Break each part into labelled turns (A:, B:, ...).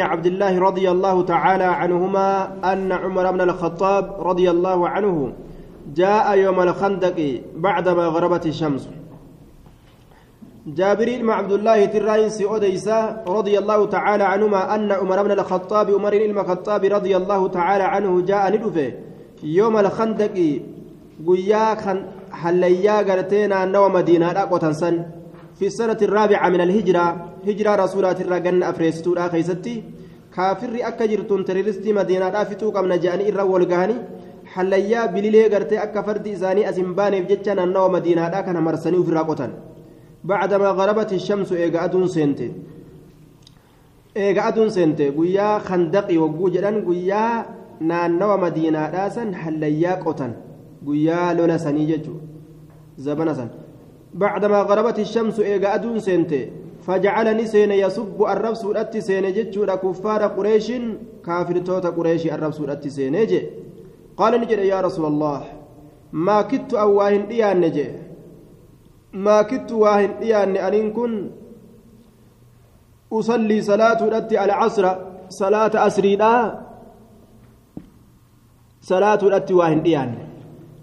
A: عبد الله رضي الله تعالى عنهما أن عمر بن الخطاب رضي الله عنه جاء يوم الخندق بعدما غربت الشمس. جابر مع عبد الله تراينس أوديسا رضي الله تعالى عنهما أن عمر بن الخطاب عمر بن الخطاب رضي الله تعالى عنه جاء ندفه يوم الخندق قيا حليا قرتينا نو مدينة في السنة الرابعة من الهجرة هجرة رسولات الرجن أفريستورا خيستي كافر أكا جرتون تريرستي مدينة أفتو قمنا جاني إرى والقهاني حليا بليلي قرتي أكا فرد إساني أزمباني بجتشان النو مدينة كان مرسني في راقوتان بعدما غربت الشمس إيقا أدون سنتي إيقا أدون سنتي قويا خندقي وقو جدان قويا naannawa madiinaadhaa san hallayyaa qotan. Guyyaa lola sanii jechuu zabana san. بعدما غربت الشمس إيجا أدون سنتي فجعلني سين يصب الرب سورة سين جتشو كفار قريش كافر توتا قريش الرب سورة سين قال نجد يا رسول الله ما كدت أواهن ديان نجي. ما كدت واهن ديان أن كن أصلي صلاة رتي على عصر صلاة أسري صلاة رتي واهن ديان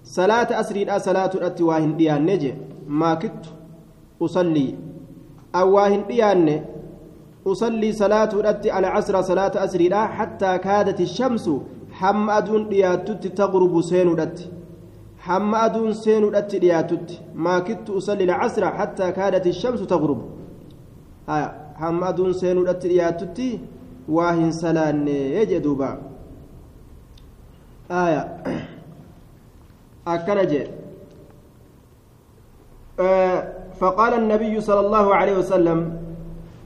A: صلاة أسري صلاة رتي واهن ديان نجي. ما كدت أصلي ديان أصلي صلاة رتي على عصر صلاة أسري حتى كادت الشمس hamma aduun dhiyaatutti taqrubu seenuudhatti hamma aduun seenuudhatti dhiyaatutti maakittu usalli lcasra hattaa kaadat ishamsu taqrubu hamma aduun seenuudhatti dhiyaatutti waa hin salaanne jee duuba akkana jee فقال النبي صلى الله عليه وسلم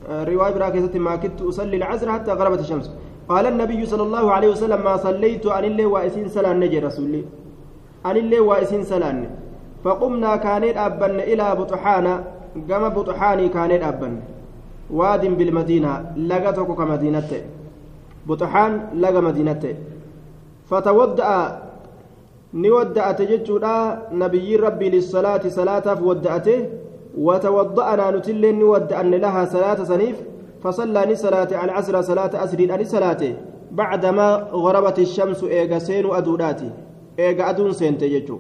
A: رواية براكزة ما كنت أصلي العصر حتى غربت الشمس. قال النبي صلى الله عليه وسلم ما صليت أن الله وإسين سلان نجي رسولي. أن الله وإسين سلان. فقمنا كانت أبن إلى بطحان قام بطحاني كانت أبن. واد بالمدينة لقتك كمدينة. بطحان لقى مدينة. فتودأ نودأت جتشودا نبي ربي للصلاة صلاة فودأته. وتوضأنا نتل نودأن لها صلاة سنيف فصلى صلاة العصر صلاة أسر أني صلاة بعدما غربت الشمس إيغا سين أدوداتي إيغا أدون سين تججو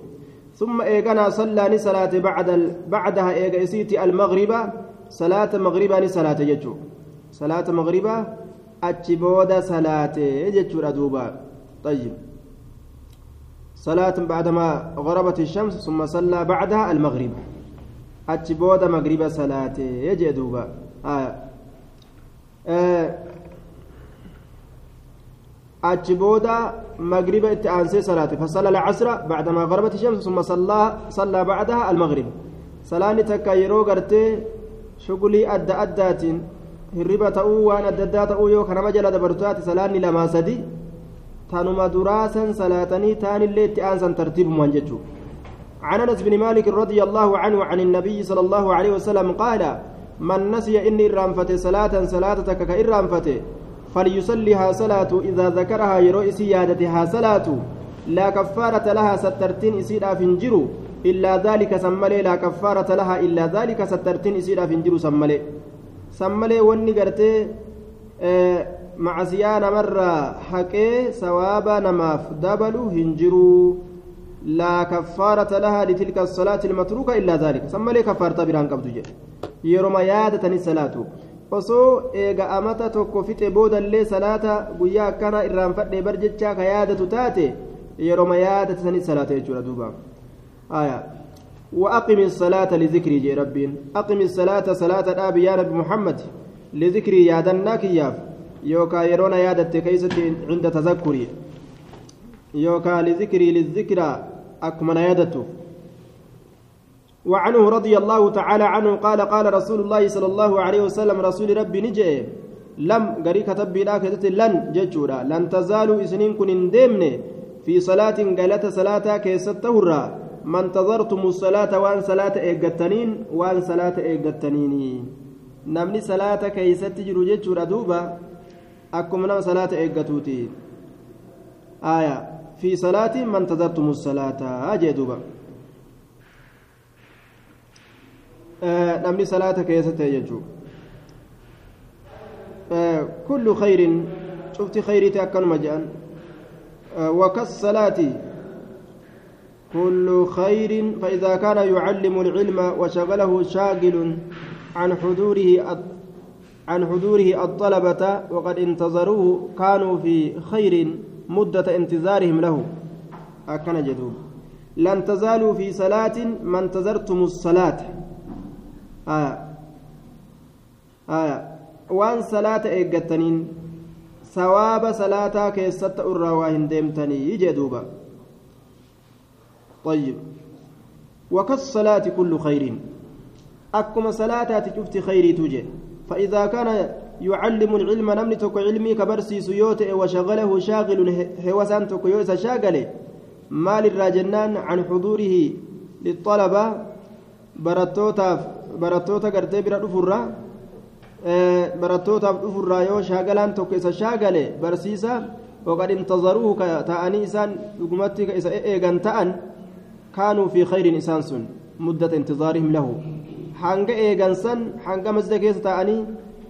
A: ثم إيغانا صلى صلاة بعد. بعدها إيغا إسيتي المغرب صلاة مغربا صلاة ججو صلاة مغربا أتشبودا صلاة ججو أدوبا طيب. صلاة بعدما غربت الشمس ثم صلى بعدها المغرب. أتشبودا مغربا صلاة يجي أدوبا آه. achi booda magriba itti aansee salaate fasalla alcasra bacdamaa garabat shamsu summa sallaa bacdaha almagrib salaanni takka yeroo gartee shugulii adda addaatiin hirriba ta'uu waan adda addaa ta'uu yoo kanama jala dabartaati salaanni lamaa sadi tanuma duraasan salaatanii taanillee itti aansan tartiibumaan jechuu عن أنس بن مالك رضي الله عنه عن النبي صلى الله عليه وسلم قال من نسي إني رأنفت صلاة صلاتك كإرأنفت فليصليها صلاة إذا ذكرها يروي سيادتها صلاة. لا كفارة لها سترتين إسيرا فنجرو إلا ذلك سملي لا كفارة لها إلا ذلك سترتين إسيرا فنجرو سملي. سملي وني آه مع سيانا مرة حكي سوابا نماف دبلو هنجرو. لا كفارة لها لتلك الصلاة المتروكة إلا ذلك. سملي كفارة بران قبض جي yeroma yaadatani salaatu osoo eega amata tokko fixe boodallee salaata guyyaa akkana irraanfadhe bar jechaa ka yaadatu taate yeroma yaadatani salaata jechuudha duuba aya وأقم الصلاة لذكري جي ربين. أقم الصلاة صلاة الآب يا نبي محمد لذكري يا دناك ياف يوكا يرونا يا كيست عند تذكري. يوكا لذكري للذكرى. أكمن يادته وعنه رضي الله تعالى عنه قال قال رسول الله صلى الله عليه وسلم رسول ربي نجي لم غري كتب لا كتت لن ججورا لن تزالوا سنين كن ديمن في صلاة قالت صلاة كيستهرا ما انتظرتم الصلاة وان صلاة ايغتنين وان صلاة ايغتنين نمني صلاة كيست جرو ججورا دوبا أكم نم صلاة ايغتوتي آية. في صلاة ما انتظرتم الصلاة. أجي دوبا. namni salaata keessa ta'e jechuudha آه كل خير. شفت خيري تأكل مجان. آه وكالصلاة. كل خير. فإذا كان يعلم العلم وشغله شاغل عن حضوره عن حضوره الطلبة وقد انتظروه كانوا في خير. مدة انتظارهم له. أكن جدوب لن تزالوا في صلاة ما انتظرتم الصلاة. آية. آية. وان صلاة إيقتنين ثواب صلاة كيست أرى واهن ديمتني يجدوبا طيب. وكالصلاة كل خير. أكما صلاة تشفت خيري توجه فإذا كان يعلم العلم نمني توك علمي كبرسي سيوت وشغله شاغل هوسان توك يوسى شاغله maal irraa jennaan can xuduurihi lixalaba barattootaaf barattoota gartee bira dhufurra barattootaaf dhufurraa yoo shaagalaan tokko isa shaagale barsiisa وقد انتظروه eegan ta'an kaanuu fi khayrin isaan sun muddata intizaarihim lahu hanga eegansan hanga masjida keessa ta'anii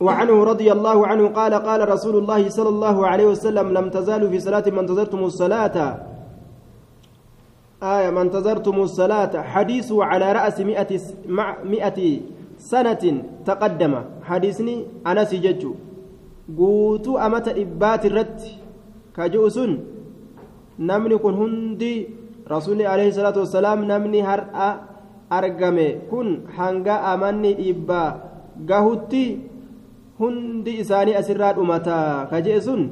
A: وعنه رضي الله عنه قال قال رسول الله صلى الله عليه وسلم لم تزالوا في صلاة من انتظرتم الصلاة. آية ما انتظرتم الصلاة. حديث على رأس مئة مع مئة سنة تقدم. حديثني أنا سججو قوتو أمت إبات الرد كجوسن نمني كن هندي رسول عليه الصلاة والسلام نمني هرأ أرقمي. كن حنقا أمني إبا. قهوتي hundi isaanii asirraa dhumataa ka jee sun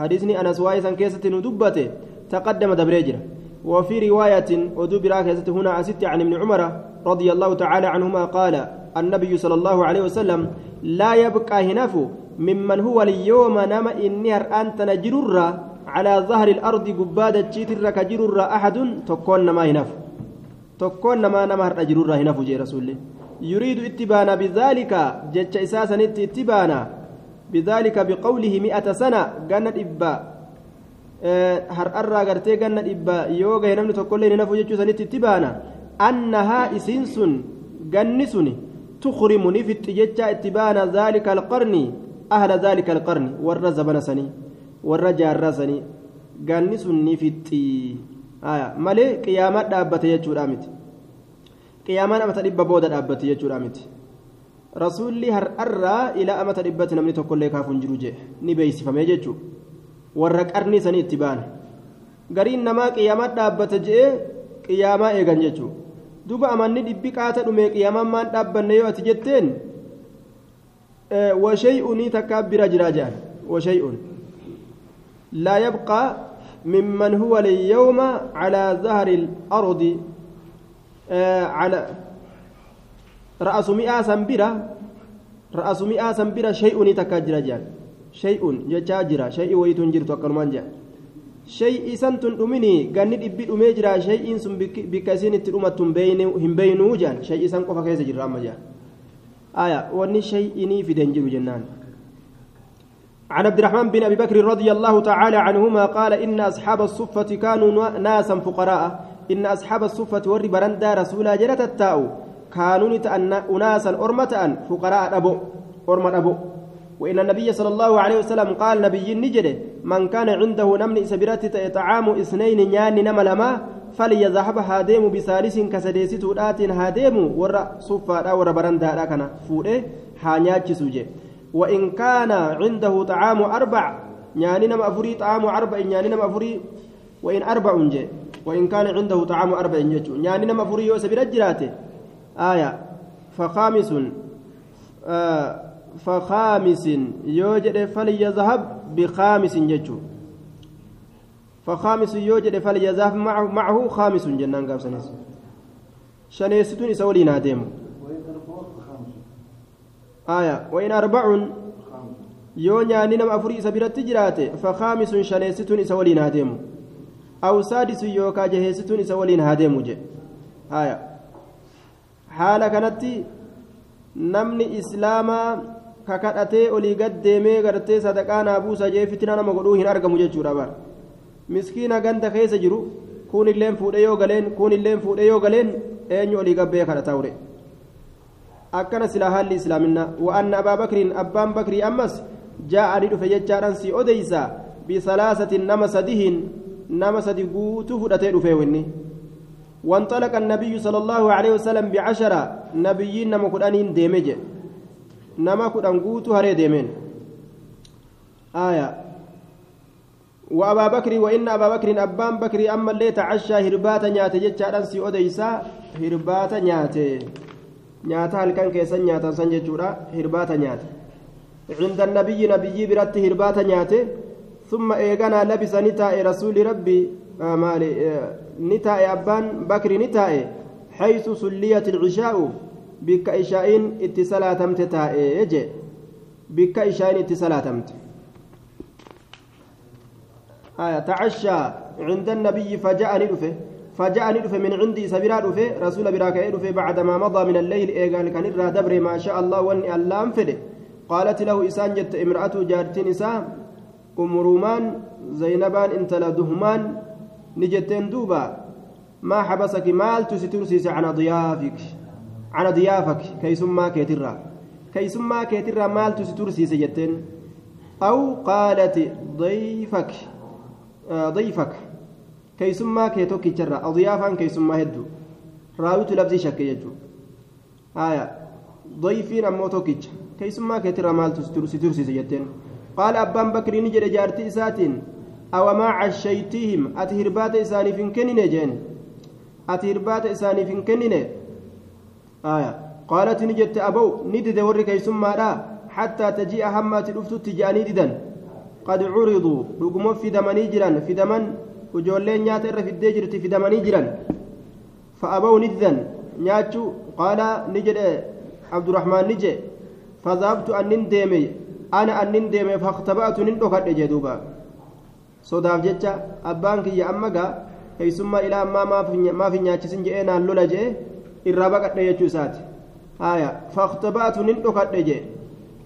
A: hadiisni anas waa'ee san keessatti nu dubbate taqaddama dabree jira. وفي رواية ودو براكزة هنا أست عن ابن عمر رضي الله تعالى عنهما قال النبي صلى الله عليه وسلم لا يبقى هنف ممن هو اليوم نما إني أنت نجرر على ظهر الأرض قبادة جيتر كجرر أحد تكون ما هنف تكون ما نما نجرر هنف جي رسول الله يريد اتبانا بذلك جج إساسا اتبانا بذلك بقوله مئة سنة قالت إبا nafu jechuu sanitti itti baana annahaa isiin sun ganni sun tukrimu ni fixxi jecha itti baana zaalika alqarni ahla zaalika alqarni warra zabana sanii warra jaarraa sanii ganni sun ni fixxi malee qiyaamaa dhaabbate jechuudha miti qiyaamaan amata dhibba booda dhaabbate jechuudha miti rasuulli har'arraa ilaa amata dhibbatti namni tokkollee kaafuun jiru jee ni beeksifamee jechuudha. warra qarnii sanii itti baana gariin namaa qiyaamaa dhaabbata je'ee qiyaamaa eegan jechuudha duba amanni dhibbi qaata dhume qiyaamaan maan dhaabbanne yoo ati jetteen washay'unii takkaa bira jiraa jedhan washay'un laa yabqaa mimman huwa liyyawma calaa zahari al-ardi على رأس مئة سنبرة رأس مئة سنبرة شيء تكاجر جان jirtu akkanumaan jedha shay'ii san tun dhumini ganni dhibbi dhumee jira shay'iin sun bikka isiin itti dhumattu hin beeynuu jedhan shay'ii san qofa keessa jirra amma jedhan aya wanni shay'inii fiden jiru jennaan عن عبد الرحمن بن ابي بكر رضي الله تعالى عنهما قال ان اصحاب الصفه كانوا ناسا فقراء إن أصحاب الصفة ور برندا رسولا جرت التاو كانوا اناسا أرمة فقراء أبو أرمة أبو. وإن النبي صلى الله عليه وسلم قال نبي نجده من كان عنده نمن سبرات طعام اثنين نيان نما لما فليذهب هاديم بثالث كسديسي تودات هاديم ور صفا ور برندا كان فوده هانياتش سوجي. وإن كان عنده طعام أربع نيان نما أفري طعام أربع نيان نما أفري وإن أربع جي وإن كان عنده طعام أربع جي نيان نما أفري وسبرات جراته آية. فخامس. آه فخامس. يوجد فليذهب بخامس ججو فخامس يوجد فليذهب معه, معه خامس جنان قاب سنس شنيستون يسولي نادم. آية. وإن أربع. yoo nyaanni nama afurii isa biratti jiraate fakhaamisun shaneessituun isa waliin haa deemu aw saadisun yookaa jaheessituun isa waliin haa deemu je haya haala kanatti namni islaamaa kakadhatee olii gad deemee gartee sadaqaa naa buusa jee fitina nama godhuu hin argamu jechuudha bara miskiina ganda keessa jiru kun illeen fuudhee yoo galeen kun illeen fuudhee yoo galeen eenyu olii gabbee kadhataa ure? Akkana silaa haalli islaaminaa wa'anna abaa bakriin abbaan bakrii ammas jaa'anii dhufe jechaadhaan si odeysa bisalaasatin nama sadihin sadi guutuu fudhatee dhufe winni وانطلق النبي صلى الله عليه وسلم بعشرة نبيين نما كدانين ديمجه نما كدان غوتو هري ديمين آية وأبا بكر وإن أبا بكر أبان بكر أما اللي تعشى هرباتا نياتي جتشاران سي أوديسا هرباتا نياتي نياتا هلكان كيسان نياتا سنجتشورا هرباتا نياتي عند النبي نبي برت هرباتا نياتي ثم إيغانا لبس نتاء رسول ربي آه مالي آه نتاء أبان بكر نتاء حيث سليت العشاء بك إشاء اتصالاتمت تاء بك إشاء اتصالاتمت آية تعشى عند النبي فجاءني دفه فجاءني دفه من عندي سبيرا دفه رسول براك دفه بعدما مضى من الليل إيقال كان دبر ما شاء الله واني اللام فده. قالت له إسان جت امرأته جارتين إسان أم رومان زينبان انت لدهمان نجتين دوبا. ما حبسك مال تسترسيس عن ضيافك عن ضيافك كيسما كيترا. كيسما كيترا مال تسترسيس جتين. أو قالت ضيفك آه ضيفك. كيسما كيتوكي جرا. أضيافا كيسما هدو. راويت لبزي شك يجو آية. ضيفين أمو توكيج كيسما كيترا مال تسترسيس جتين. قال أبان بكر نجد جارتي إساتين أو ما عشيتهم أتهربات إساني فين كنين جين؟ أتهربات إساني فين كنين؟ آية. قالت نجدت أبو ندد ورك يسمى لا حتى تجيء همات الأفتو تجاني ددا قد عرضوا رقم في دمني جران في دمن وجولين نيات في الدجرة في دمني جران فأبوا نددا نياتشو قال نجد عبد الرحمن نجي فذهبت أن ندمي ana annin deeme faktaba'atu nin dhokadhe jee duuba sodaaf jecha abbaan kiyya amma gaa keeysummaa ilaa ammaa maaf hin nyaachisin je'ee naan lola je'e irraa baqadhe jechuu isaati haya faktaba'atu nin dhokadhe jee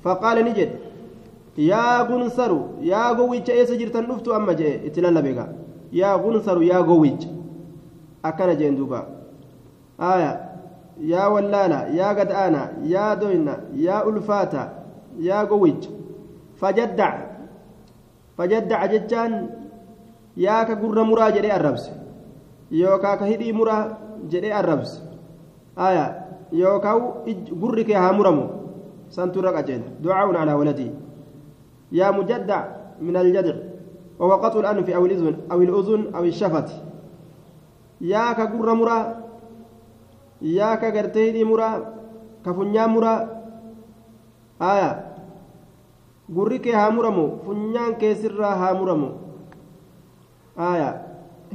A: faqaala ni jedhe yaa gunsaru yaa gowwicha eessa jirtan dhuftu amma je'e itti lallabe gaa yaa gunsaru yaa gowwicha akkana jeen duuba haya yaa wallaala yaa gad'aana yaa doyna yaa ulfaata yaa gowwicha yaa ka gurra muraa jedhee arrabse yookaa ka hidhii muraa jedhee arrabse aya yookaa gurri kee haa muramu santurra qaceela ducaa'un calaa waladii yaa mujaddac min aljadc وهو قطع الأنف أو الأذن أو الأذن أو الشفة يا كجر مرا يا كجرتين مرا كفنيا مرا آية gurri kee haa muramu funyaan kee sirraa haa muramu aya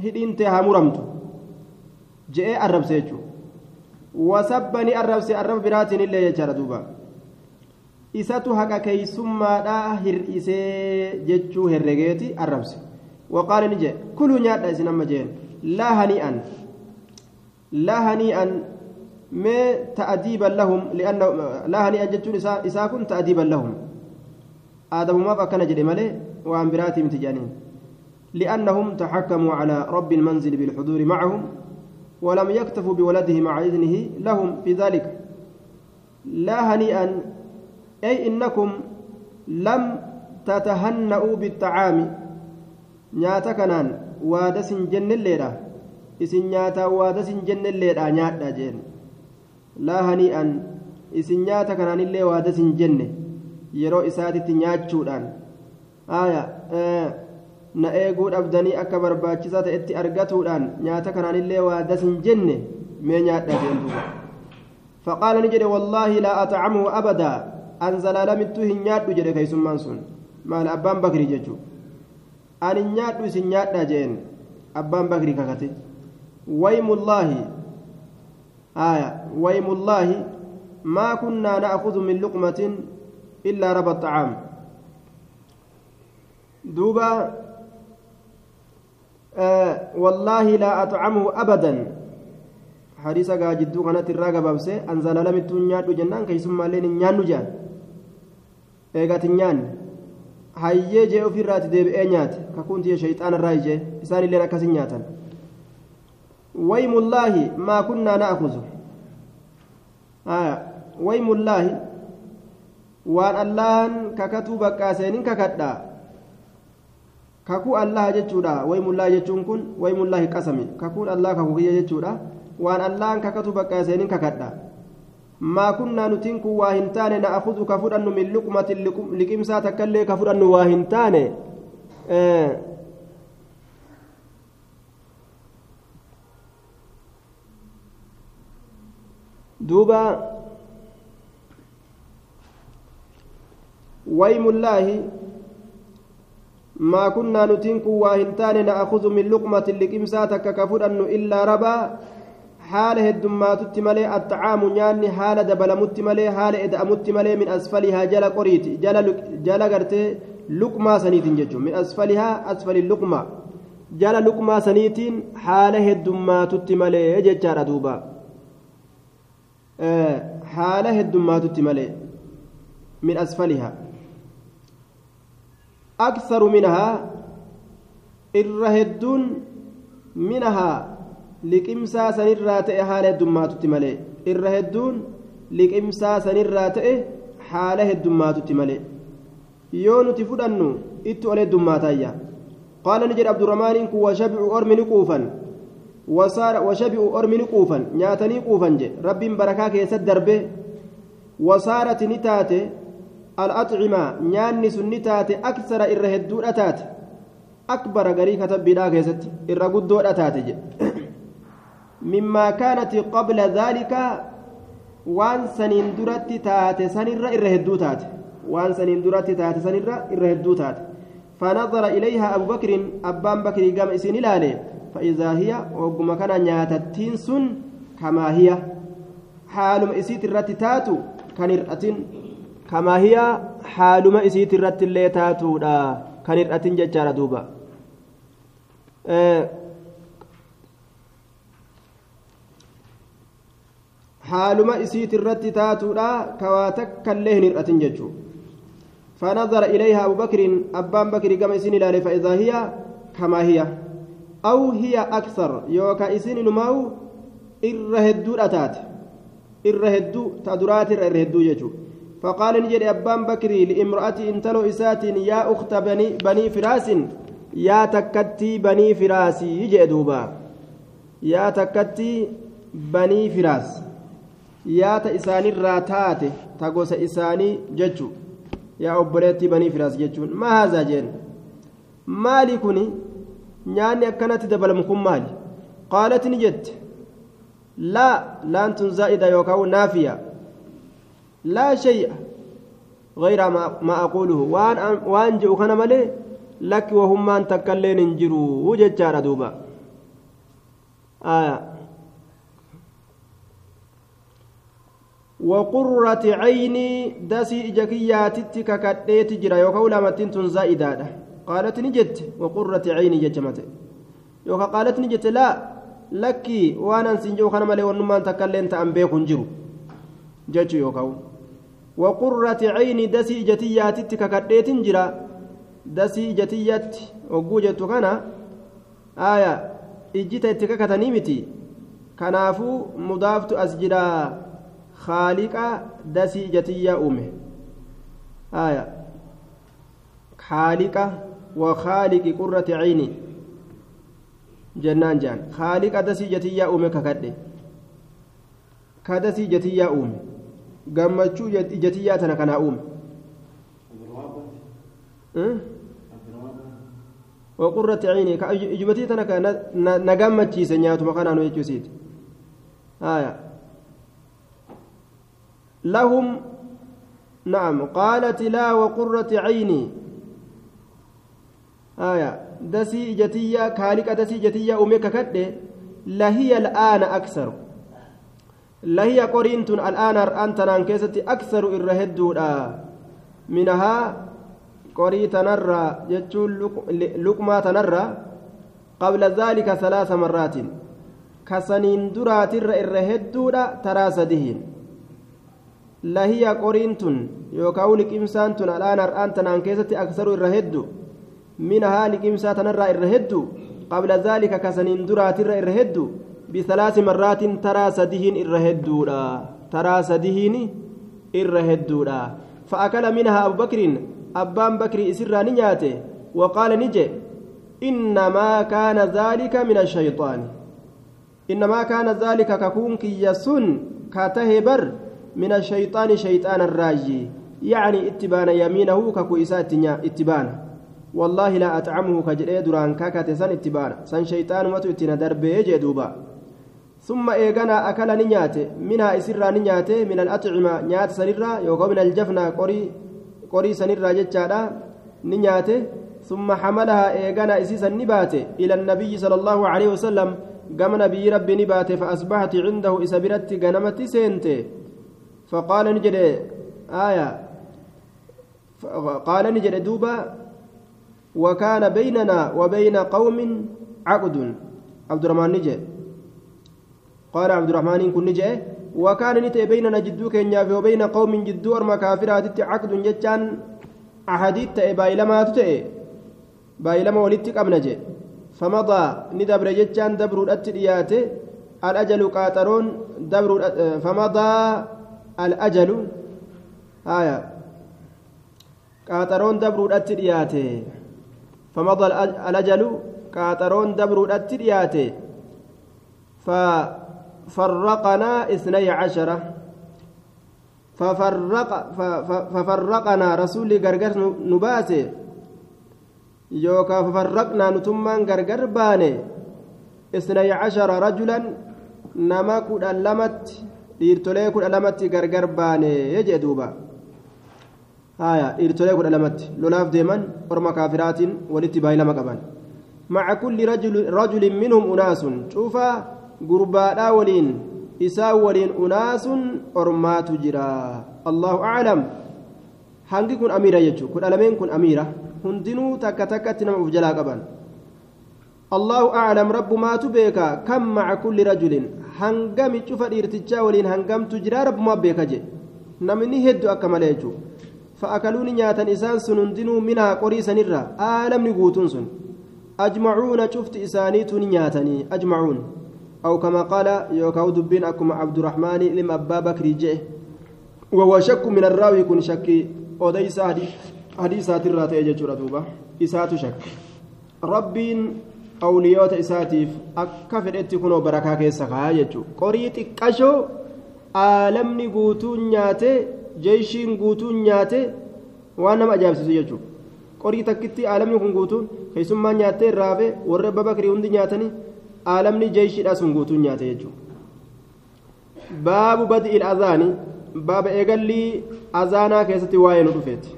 A: hidhiin tee haa muramtu je'ee arrabse jechuu. Wasabba ni arrabse arraba biraatiin illee jechaadha duuba. Isatu haqa keeysummaadhaa hir'isee jechuu herregeeti arrabse. Waqaala ni jee. Kuluu nyaadha isin amma jeen laa hanii'an laa hanii'an mee ta'adiiban lahum laa hanii'an jechuun isaa kun ta'adiiban lahum آدموماف أكن جدي مالي وعن براتي متجانين لأنهم تحكموا على رب المنزل بالحضور معهم ولم يكتفوا بولده مع إذنه لهم في ذلك. لا هنيئا أي إنكم لم تتهنأوا بالطعام. نياتا كنان وادس جن الليلة. إسن نياتا وادس جن الليلة نياتا جن. لا هنيئا إسن نياتا كنان اللي وادس جنة yeroo isaatitti nyaachuudhaan na eeguu dhabdanii akka barbaachisaa ta'etti argatuudhaan nyaata kanaanillee waa das hin jenne mee nyaadha jeen duuba faqaala ni jedhe wallaahi laa atcamuhu abadaa an zalaalamittuu hin nyaadhu jedhe keeysummaan sun maal abbaan bakrii jechuu an nyaadhu isin nyaadha jeen abbaan bakrii kakate waymullaahi aya waymullaahi maa kunnaa na'khudhu min luqmatin إلا رب الطعام دوبا آه والله لا أطعمه أبدا حديث جدو كانت الراقة بابسي أنزل لم الدنيا جنان كي ثم لين نيان نجان إيغات نيان hayyee jee ofirraati deebi'ee nyaate kakuunti shayxaana irraa ijee isaan illeen akkasin nyaatan waymullaahi maa kunnaa na'kuzu waymullaahi waan allahan kakatuu baqqaaseenin kakadhaa kakuu allaha jechuudha waymullaahi jechuun kun waymullaahi qasami kakuun allah kakuu kiyya jechuudha waan allahan kakatuu baqqaaseenin kakadhaa maa kunnaa nutiin kun waa hin taane na'akudu ka fudhannu min luqmatin liqimsaa takkaillee ka fudhannu waa hin taane duuba waymullaahi maa kunnaa nutiin kun waa hin taane na'akudu min luqmatin liqimsaa takka ka fudhannu illaa rabaa haala heddummaatutti malee attacaamu nyaanni haala dabalamutti malee haala eda'amutti malee min asfalihaa jala qoriiti jala gartee luqmaa saniitiin jechuun min asfalihaa asfali luqmaa jala luqmaa saniitiin haala heddummaatutti malee jechaadha duuba haala heddummaatutti أكثر منها الرهدون منها لكمسا سنرى تئ حالة دمات تملي الرهدون لكمسا سنرى تئ حالة دمات تملي يون تفدنو إتو عليه دمات أيا قال نجد عبد الرحمن إنكو وشبع أرمي نقوفا وصار وشبع أرمي نقوفا نياتني قوفا جي رب بركاك يسد دربه وصارت نتاته ni taate aksara irra hedduudha taate akbara garii katabbiidhaa keessatti irra guddoodha taate jedhe مما كانت قبل ذلك وان سنين درت تات سنر إرهدو تات وان سنين درت تات سنر إرهدو تات فنظر إليها أبو بكر أبان بكر قام إسين لالي فإذا هي وقم كان نياتتين سن كما هي حال إسيت الرت تاتو كنرأة كما هي حال ما إسيت الرت اللي تاتو كنرأة ججار دوبا. أه haaluma isiit irratti taatuudha kawaa takkaillee hin hir'atin jechuu فنظر إليها أبو بكر أبان بكر كما إسين إلى فإذا هي كما هي. أو هي أكثر يوكا إسين نماو إرهدو أتات. إرهدو تدرات إرهدو يجو فقال نجد أبان بكر لامرأة انتلو إسات يا أخت بني, بني فراس يا تكتي بني فراس يجي دوبا يا تكتي بني فراس yaata isaanirraa taate ta gosa isaanii jechu yaa obboleettii banii firaas jechuun maa haazaa jeen maali kun nyaanni akkanatti dabalamu kun maali qaalati ni jette laa laantun zaa'ida laa shay'a غير ما أقوله. وأن وأن جئ كان ملي لك وهم من تكلين انجروا. وجدت دوبا. آية. وقرة عيني دسي إجاكياتي ككتيت جرا يوكا لامتين زائدة قالت نجت. وقرة عيني ججمت يوكا قالت نجت لا. لكي وأنا سنجو خنا مالي ونمان تكلين تأمبيك جرو وقرة عيني دسي إجاتياتي ككتيت جرا دسي إجاتيات وقوجت كان آية إجيتا إتكاكتني متي كنافو مضافت أسجدا خالق دسي جتيا أمه. آية خالق وخالق قرة عيني جنان جان خالق دسي جتيا أمه ككده كدسي جتيا أمه. Gammachuu ijatiyyaa tana kanaa uume waqurratti ciinii ka ijumatii tana ka na gammachiise nyaatuma kanaanu jechuusiiti haya لهم نعم قالت لا وقرة عيني آية دسي جتية كالك دسي جتية أمك كده لهي الآن أكثر لهي قرينت الآن أنت نانكيستي أكثر إرهدودا منها qorii tanarraa jechuun luqmaa tanarraa qabla zaalika salaasa marraatiin kasaniin duraatirra irra hedduudha taraa sadihiin lahiya qoriin tun yookaan liqimsaan tun alaan har'aan tanaan keessatti aksaru irra heddu minahaa liqimsaa tanarraa irra heddu qabla zaalika kasaniin duraatirra irra heddu taraa sadihiin irra hedduudha fa'akala minahaa abu bakriin abbaan bakrii isirraa ni nyaate waqaala ni je innamaa kaana zaalika min ashayxaani innamaa kaana zaalika kakuun kiyya sun ka tahe bar من الشيطان شيطان الراجي يعني اتبان يمينه ككو إساء اتبان والله لا أطعمه كجري دران كاكات سن اتبان سن شيطان متو اتنا دربي جدوبا ثم إيغانا أكل نيات منها إسرا نيات من الأطعمة نيات سنرا يوكو من الجفنة قري قري سنرا جتشادا نيات ثم حملها إيغانا إسيسا نبات إلى النبي صلى الله عليه وسلم. قام نبي ربي نبات فأصبحت عنده إسابرت غنمت سنتي. فقال نجد آية. قال نجد دوبا وكان بيننا وبين قوم عقد. عبد الرحمن نجد. قال عبد الرحمن كن نجد وكان نتي بيننا جدو كينيا وبين قوم جدو أرما كافرات عقد جتان أحاديث تأي بايلما تتأي. بايلما ولدتك أمنجي فمضى ندبر جتان دبر الأتريات الأجل قاطرون دبر فمضى الأجل. آية. قاطرون دبرو الأترياتي فمضى الأجل قاطرون دبرو الأترياتي ففرقنا اثني عشرة ففرق ففرقنا رسولي غرغر نباسي يوكا ففرقنا نتمان غرغر باني اثني عشر رجلا نما كود لمت dhiirtolee kudha lamatti gargar baane jee duuba haya dhiirtolee kudha lamatti lolaaf deeman orma kaafiraatiin walitti baay'ilama qaban maca kulli rajulin minhum unaasun cuufaa gurbaadhaa waliin isaa waliin unaasun ormaatu jira allahu aclam hangi kun amiira jechuu kudha lameen kun amiira hundinuu takka takkatti nama uf jalaa qaban allahu aclam rabbu maatu beeka kam maca kulli rajulin hangami cufa dhiirtichaa waliin hangamtu jira rabbumaa beeka je namni hedduu akka malee jechuudha fa'akaluuni nyaatan isaan sun hundinuu minaa qorii sanirra aalamni guutuun sun ajmacuuna cufti isaaniitu ni nyaatanii ajmacuun aw kama qaala yookaan dubbiin akkuma abdurrahmaanii ilma abbaa bakrii je'e وهو شك من الراوي كن شك أوديس حديثات الراتي جتشورا دوبا إسات شك ربين awliyoota isaatiif akka fedhetti kunoo barakaa keessa kaa jechuudha qorii xiqqashoo aalamni guutuun nyaate jeeshiin guutuun nyaate waan nama ajaa'ibsiisu jechuudha qorii takkitti aalamni kun guutuun keessummaan nyaattee irraafe warra abba bakrii hundi nyaatanii aalamni jeeshiidhaa sun guutuun nyaate jechuudha. baabu badi azaani baaba eegallii azaanaa keessatti waa'ee nu dhufeeti.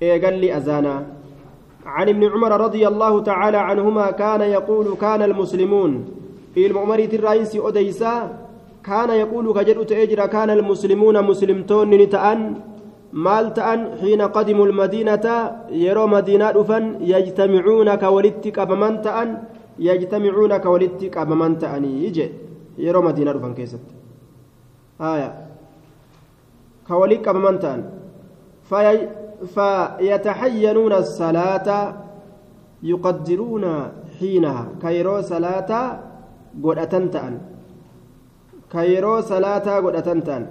A: Eegallii azaanaa. عن ابن عمر رضي الله تعالى عنهما كان يقول كان المسلمون المؤمر الرئيس أديسا كان يقول كجر تأجر كان المسلمون مسلمتون نتأن مال تأن حين قدموا المدينة يرى مدينة أفن يجتمعون كولدتك أبمن تأن يجتمعون كولدتك أبمن تأن يجي. يرى مدينة أفن كيست. آية. كولدتك أبمن تأن في فيتحينون الصلاة يقدرون حينها. كيرو صلاة قد أتنتأن كيرو صلاة قد أتنتأن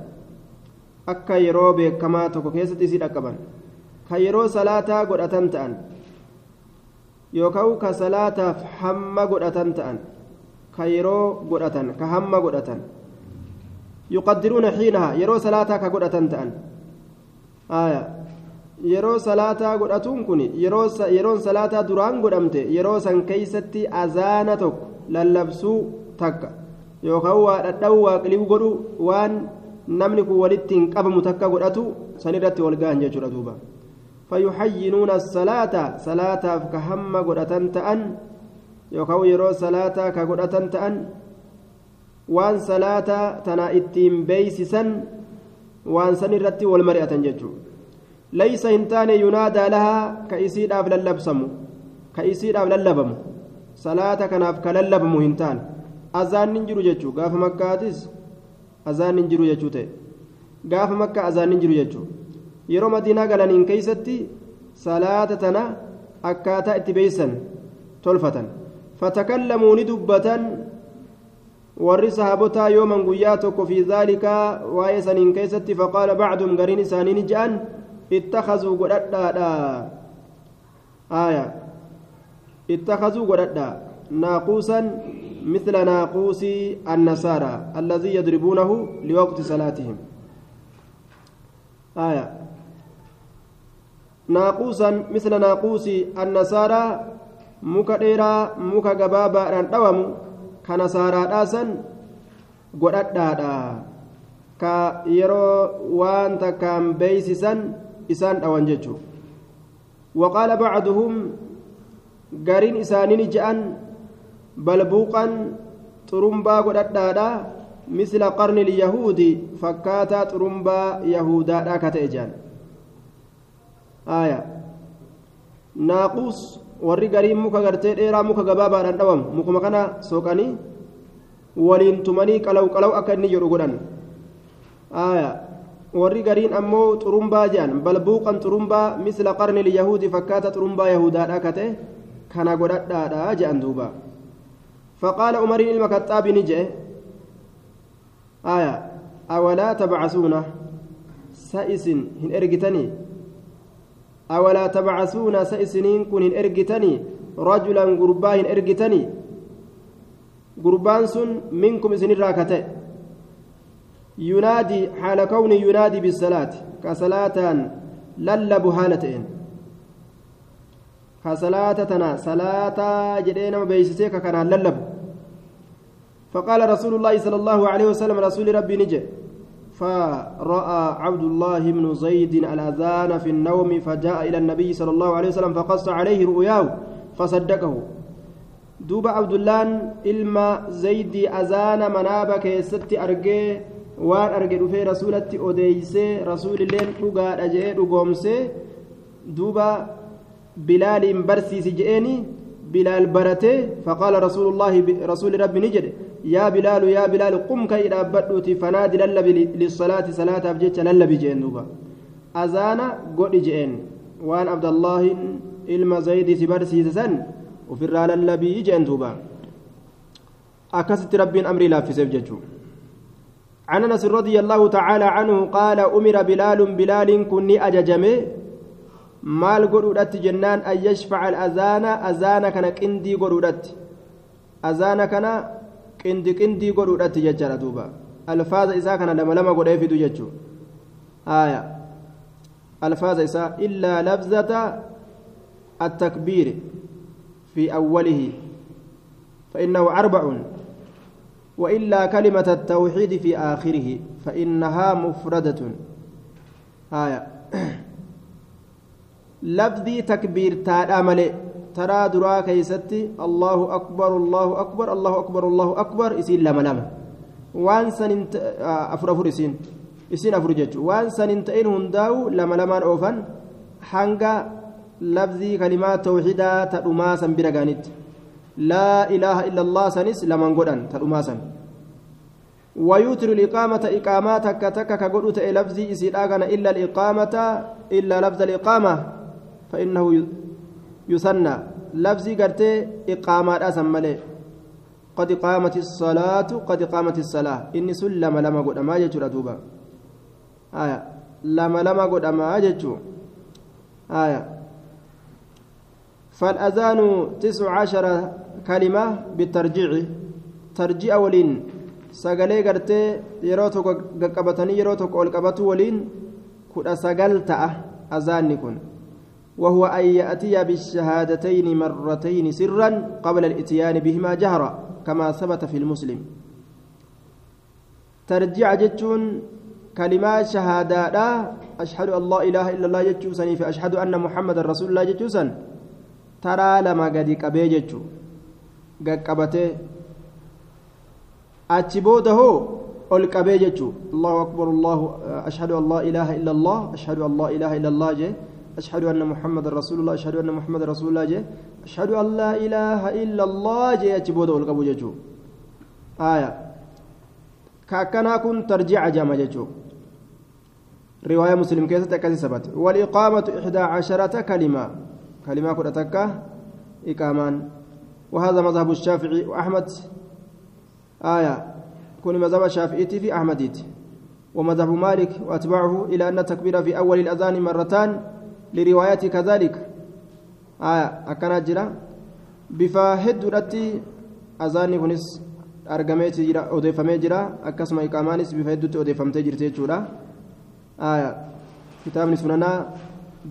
A: akka yeroo beekamaa tokko keessatti isii dhaqqaban ka yeroo salaataa godhatan yookaan ka salaataaf hamma godhatan ta'an ka yeroo godhatan ka hamma godhatan yuqaddiruuna xiinaha yeroo salaataa ka godhatan ta'an yeroo salaataa godhatuun kun yeroon salaataa duraan godhamte yeroo san keeysatti azaana tokko lallabsuu takka yookaan waa dhadha'uu waa qilibu godhu waan namni kun walitti hin qabamu takka godhatu sanirratti wal gahan jechuudha duuba fayyuxayyinuuna salaata salaataaf ka hamma godhatan ta'an yookaan yeroo salaataa ka godhatan ta'an waan salaataa tana ittiin beeysisan waan san irratti wal mari'atan jechuudha laysa hin taane yunaadaa lahaa ka isiidhaaf lallabsamu ka isiidhaaf lallabamu salaata kanaaf ka lallabamu hin taane azaan hin jiru jechuu gaafa makkaatis azaan hin yeroo madiinaa galaniin keeysatti salaata tana akkaataa itti beeysan tolfatan fatakallamuu ni dubbatan warri sahabotaa yooman guyyaa tokko fi dhaalika waa'ee saniin keessatti faqaala bacdum gariin isaanii ni je'an ittakazuu godhadhaadha aya ittakazuu godhadha naaquusan مثل ناقوس النصارى الذي يضربونه لوقت صلاتهم آية ناقوسا مثل ناقوس النصارى muka dheeraa muka gabaabaadhaan dhawamu ka nasaaraadhaasan godhadhaadha ka yeroo waan takkaan beeysisan isaan dhawan jechuu waqaala bacduhum gariin isaanii je'an balbuuqan xurumbaa godhadhaadha misla qarni lyahuudi fakkaataa xurumbaa yahudaadha ka ta'e jean aya naaquus warri gariin muka gartee dheeraa muka gabaabaadhaan dhawamu mukuma kana soqanii waliin tumanii qalaw qalaw akka inni jedhu godhan aya warri gariin ammoo xurumbaa jedhan balbuuqan xurumbaa misla qarni lyahuudi fakkaata xurumbaa yahudaadha ka ta'e kana godhadhaadha jedhan duuba فقال عمر المكتاب نجئ آية أولا تبعثون سائس هن إرجتني أولا تبعثون سائسنين كن إرجتني رجلا قربا هن إرجتني قربان سن منكم سن راكته. ينادي حال كوني ينادي بالصلاة كصلاة للب هالتين كصلاة تنا صلاة جدينا بيسسيك كان للب فقال رسول الله صلى الله عليه وسلم رسول ربي نجي. فرأى عبد الله بن زيد الأذان في النوم فجاء إلى النبي صلى الله عليه وسلم فقص عليه رؤياه فصدقه. دوب عبد الله إلما زيد أذان منابك ست أرجي وان أرجي في رسولة أديس رسول الله رقا أجئ رقومس دوب بلال برسي سجئني بلال برته فقال رسول الله رسول رب نجده yaa bilaalu yaa bilaal qum ka'ii dhaabbadhuuti fanaadi lallabi lissalaati salaataaf jecha lallabi je'en duuba azaana godhi je'en waan abdallaahin ilma zaydi si barsiise san ofirraa lallabii je'en duuba akkasitti rabbiin amrii laaffiseef jechuudha عن انس رضي الله تعالى عنه قال أمر بلال بلال كني اججمه مال غدودت جنان ان يشفع الاذان اذان كان قندي غدودت اذان كان قندي قندي غدودت ججرا دوبا الفاظ اذا كان لما لما غدي في دججو آية الفاظ اذا الا لفظه التكبير في اوله فانه أربع وإلا كلمة التوحيد في آخره فإنها مفردة آية لفظي تكبير تادامل ترى درا كيستي الله أكبر الله أكبر الله أكبر الله أكبر إسين لما لما وان سنين أفر أفر إسين. إسين أفر جج. وان سنين تئن هنداو لما لما أوفن. حنقا لفظي كلمات توحيدا تأما سنبرا غانت لا إله إلا الله سنس لمن قدن تلماسا ويوتر الإقامة إقامات كتك كقدوت لفظي إسيراغن إلا الإقامة إلا لفظ الإقامة فإنه يثنى. لفظي قرتي إقامة أسمى قد قامت الصلاة قد قامت الصلاة. إني سلم لما قد ما يجر دوبا. آية. لما لما قد ما يجر آية. فالأذان تسع عشر كلمة بالترجيع. ترجيع ولين. sagalee gartee yeroo tokko qaqqabatanii yeroo tokko ol qabatu waliin kudha وهو أن يأتي بالشهادتين مرتين سرا قبل الإتيان بهما جهرا كما ثبت في المسلم. ترجع جتون كلمات شهادة لا أشهد لا إله إلا الله جتوسني فأشهد أن محمد رسول الله جتوسن ترى لما قد قبي جتو قد قبته. hoo القبي جتشو. الله أكبر الله أن لا إله إلا الله أن لا إله إلا الله جي أشهد أن محمد رسول الله أشهد أن محمد رسول الله جي. أشهد أن لا إله إلا الله جي. أتبود القبو جتشو آية. كأكنا كن ترجع جامع جتشو رواية مسلم كيسة كذي سبت. والإقامة إحدى عشرة كلمة. كلمة كرتك إقامان. وهذا مذهب الشافعي وأحمد. آية. كون مذهب الشافعي في أحمديت ومذهب مالك وأتباعه إلى أن التكبير في أول الأذان مرتان. لرواية كذلك آية أكنا جرا بفاهد رتي أذاني كنس argameeti jira odeeffamee jira akkasuma iqaamaanis bifa hedduutti odeeffamtee jirti jechuudha kitaabni sunanaa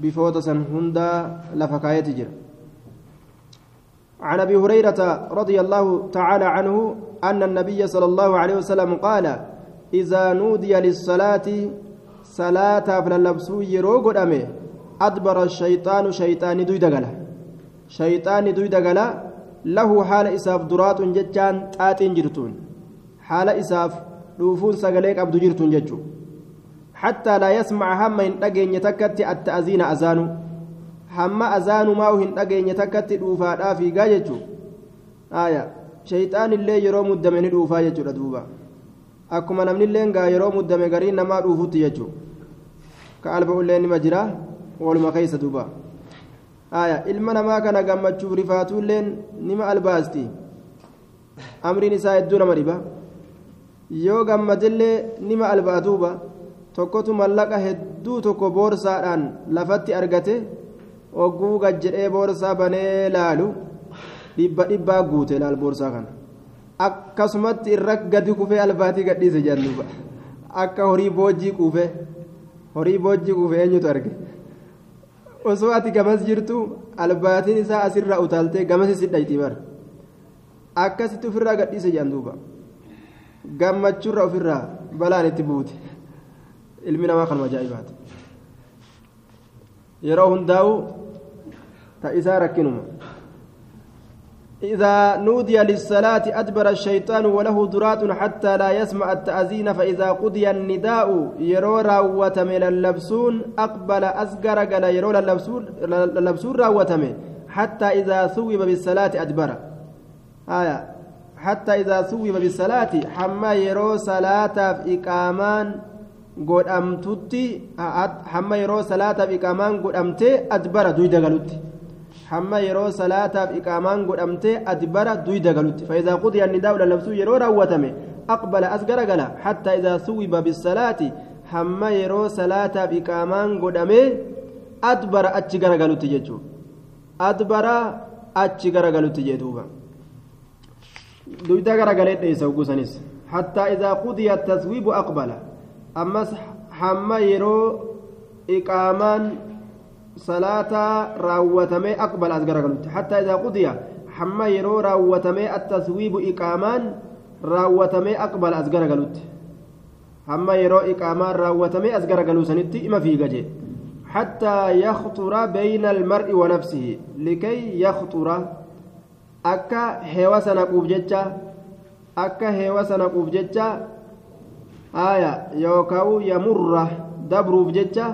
A: bifoota san hundaa lafa kaayeeti jira عن ابي هريره رضي الله تعالى عنه ان النبي صلى الله عليه وسلم قال اذا نودي للصلاه صلاه فللبسو يرو أدبر الشيطان شيطان دوي دغلا. شيطان دوي دغلا له حال إساف درات ججان طاطين جرتون. حال إساف dhuufuun sagalee qabdu jirtuun jechuudha حتى لا يسمع هم إن أجين يتكت التأذين أذانه هم أذان ما هو إن أجين يتكت دوفا في جاجتو آية. شيطان اللي يرو مدمن دوفا يجو دوبا أكما نمن اللي نجا يرو مدمن غرين نما دوفوت يجو كألب اللي نما waluma keessa duuba. Aya ilma namaa kana gammachuuf rifaatuulleen nima albaasti. Amriin isaa hedduu nama dhiba. Yoo gammadillee nima albaatuuba tokkotu mallaqa hedduu tokko boorsaadhaan lafatti argate oguu gad gajjedhee boorsaa banee laalu dhibba dhibbaa guute laal boorsaa kana. Akkasumatti irra gadi kufee albaatii gadhiise jaalluuba akka horii boojjii kuufe horii boojjii kuufe eenyutu arge? Osoo ati gamas jirtu albaatiin isaa asirraa utaaltee gamasi si dhayti bar akkasitti ofirraa gadhiise jennuuba gammachuurra ofirraa balaan itti buute. ilmi namaa kanuma ajaa'ibaati yeroo hundaa'u ta isaa rakkinuma إذا نودي للصلاة أدبر الشيطان وله درات حتى لا يسمع التأذين فإذا قضي النداء يرو راوتم للبسون أقبل أزقر قال يرو للبسون راوتم حتى إذا ثوب بالصلاة أدبر. آية. حتى إذا ثوب بالصلاة حما يرو صلاة في إقامان godhamtutti hamma yeroo salaataaf iqaamaan godhamtee adbara duyda galutti hamma yeroo salaataaf iqaamaan godhamtee adbara duyda galutti faayidaa qudiyaa nidaa'u lallabsuu yeroo raawwatame aqbala as garagala hattaa idaa suwiba bisalaati hamma yeroo salaataaf iqaamaan godhamee adbara achi garagalutti jechuudha adbara achi garagalutti jedhuuba duyda garagalee dheessa ugusanis hattaa idaa qudiya taswiibu aqbala ammas hamma yeroo iqaamaan aqbala as garagalutti hattaa idaa qudiya hamma yeroo raawwatamee attaswiibu iqaamaan raawwatamee aqbala as garagalutti hamma yeroo iqaamaan raawwatamee as garagaluu sanitti ima fiigaje حتى يخطر بين المرء ونفسه لكي يخطر أكا هوسنا قوبجتشا أكا هوسنا قوبجتشا آية يوكاو يمر دبروف جتشا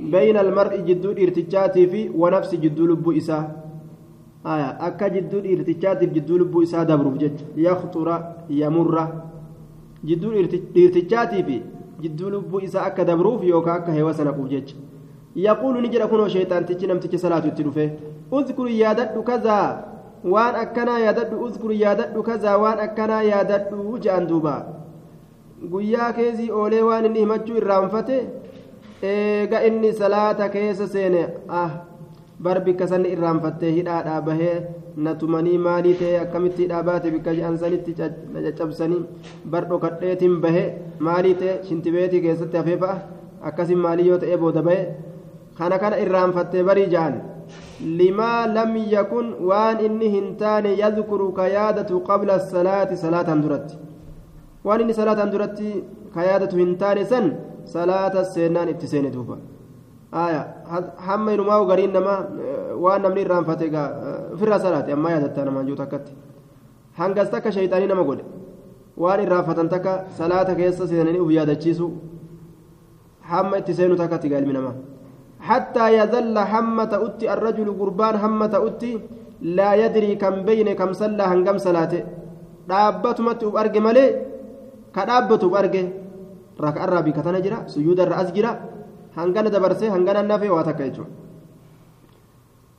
A: بين المرء جدو إرتجاتي في ونفس جدو لبو إسا آية أكا جدو إرتجاتي جدو لبو إسا دبروف جتش يخطر يمر جدو إرتجاتي في جدو لبو إسا أكا دبروف يوكا أكا هوسنا قوف جتش يقول نجد كنو شيطان تجنم تجي صلاة التلوفة اذكر يادد كذا وان أكنا يادد اذكر يادد كذا وان أكنا يادد جان دوبا guyyaa keessi oolee waan inni himachuu irraanfate eega inni salaata keessa seene ah bar bikka sanni irraanfattee hidhaadhaa bahee na tumanii maalii ta'e akkamitti hidhaa baate bikka je'ansanitti na caccabsanii bar dhokadheetiin bahe maalii ta'e shintibeetii keessatti hafee fa'a akkasin maalii yoo ta'e booda bahe kana kana irraanfattee barii ja'an. Limaa lam yakun waan inni hin taane yadkuru ka yaadatu qabla salaati salaataan duratti. Waan inni salaataan duratti ka yaadatu hin taane san salaata seennaan itti seene duuba hamma inumaa gariin namaa waan namni irraanfate egaa ofirraa salaate ammaa yaadatta namaan juutu akkatti hangas takka shayxaanii nama godhe waan irraafatan takka salaata keessa seenanii uf yaadachiisu hamma itti seenu takka tiga ilmi namaa حتى يذل هم تأتي الرجل قربان هم تأتي لا يدري كم بين كم صلى هنقم صلاته dhaabbatumatti uf arge malee ka dhaabbatu uf arge raka irraa biikatana jira suyuuda irra as jira hangana dabarsee hangana nafee waa takka jechuudha.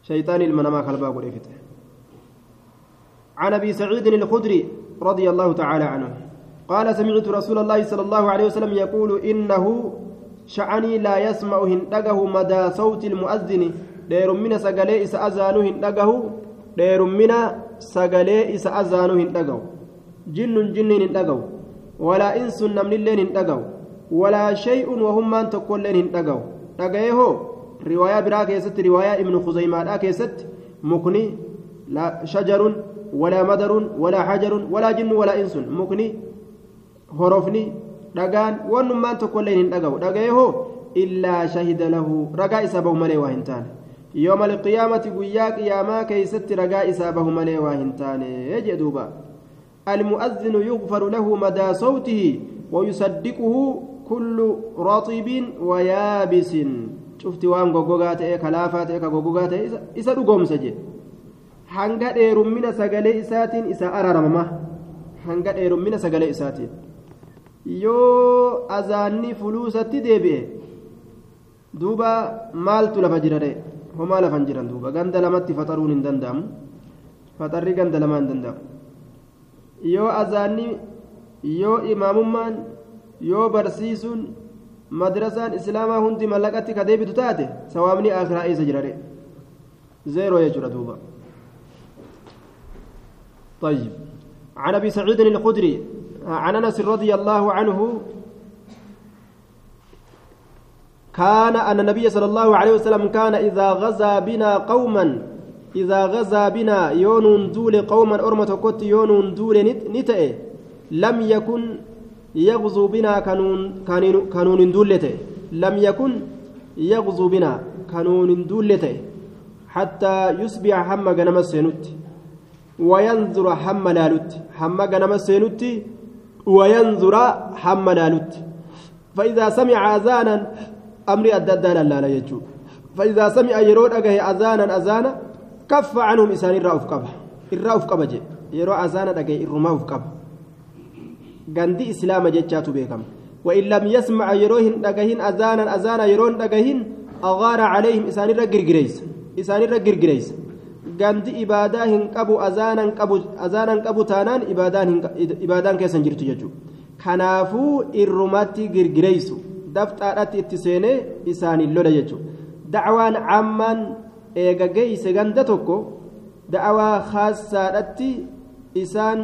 A: Shayxaan ilma namaa kalbaa godhee fixe. عن ابي سعيد الخدري رضي الله تعالى عنه قال سمعت رسول الله صلى الله عليه وسلم يقول انه شعني لا يسمع هندقه مدى صوت المؤذن دير من سقلي إس أزانه هندقه دير من سقلي إس أزانه هندقه جن جن هندقه ولا إنس نمن اللين هندقه ولا شيء وهم من تقول لين هندقه دقيه رواية برا كيست رواية ابن خزيمة كيست مكني لا شجر ولا مدر ولا حجر ولا جن ولا إنس مكني هرفني dhagaan wannummaan tokkollee hin dhagahu dhaga'ee hoo illaa shahida lahu ragaa isaa bahu malee waa hin taane yooma alqiyaamati guyyaa qiyaamaa keeysatti ragaa isaa bahu malee waa hin taane jee duuba المؤذن يغفر له مدى صوته ويصدقه كل رطب ويابس شفت وان غوغات إيه كلافات إيه غوغات hanga dheerummina sagalee isaatiin isa araarama hanga dheerummina sagalee isaatiin yoo azaanni fuluusatti deebi'e duuba maaltu lafa jira de homaa lafan jiran duuba ganda lamatti faxaruun hin danda'amu faxarri ganda lamaa hin danda'amu yoo azaanni yoo imaamummaan yoo barsiisuun madrasaan islaamaa hundi mallaqatti ka deebitu taate sawaabni akiraa eessa jira de zeeroo jechuudha duuba طيب عن ابي سعيد الخدري عن انس رضي الله عنه كان ان النبي صلى الله عليه وسلم كان اذا غزا بنا قوما إذا غزا بنا يونون دول قوما أرمة كوت يونون دول نتئ لم يكن يغزو بنا كانون كانون دولته لم يكن يغزو بنا كانون دولته حتى يصبح هم غنم السنوت. وينظر هم لالوت. هم غنم السنوت. وينظر هم لالوت. فإذا سمع أذانا أمري أددان لا لا يجو فإذا سمع يرود أجه أذانا أذانا كف عنهم إسان الرأف قبه الرأف قبه يرو أذانا أجه الرماف قبه gandi islaama jechaatu beekama وإن لم يسمع يروهن دقهن أذانا أذانا يرون دقهن أغار عليهم إسان الرقرقريس إسان الرقرقريس gandi ibaadaa hin qabu azaanan qabu azaanan qabu taanaan ibaadaan ibaadaan keessa hin jirtu jechuudha kanaafuu irrumatti girgireysu dafxaadhatti itti seenee isaaniin lola jechuudha dacwaan cammaan eega geeyse ganda tokko da'awaa khaasaadhatti isaan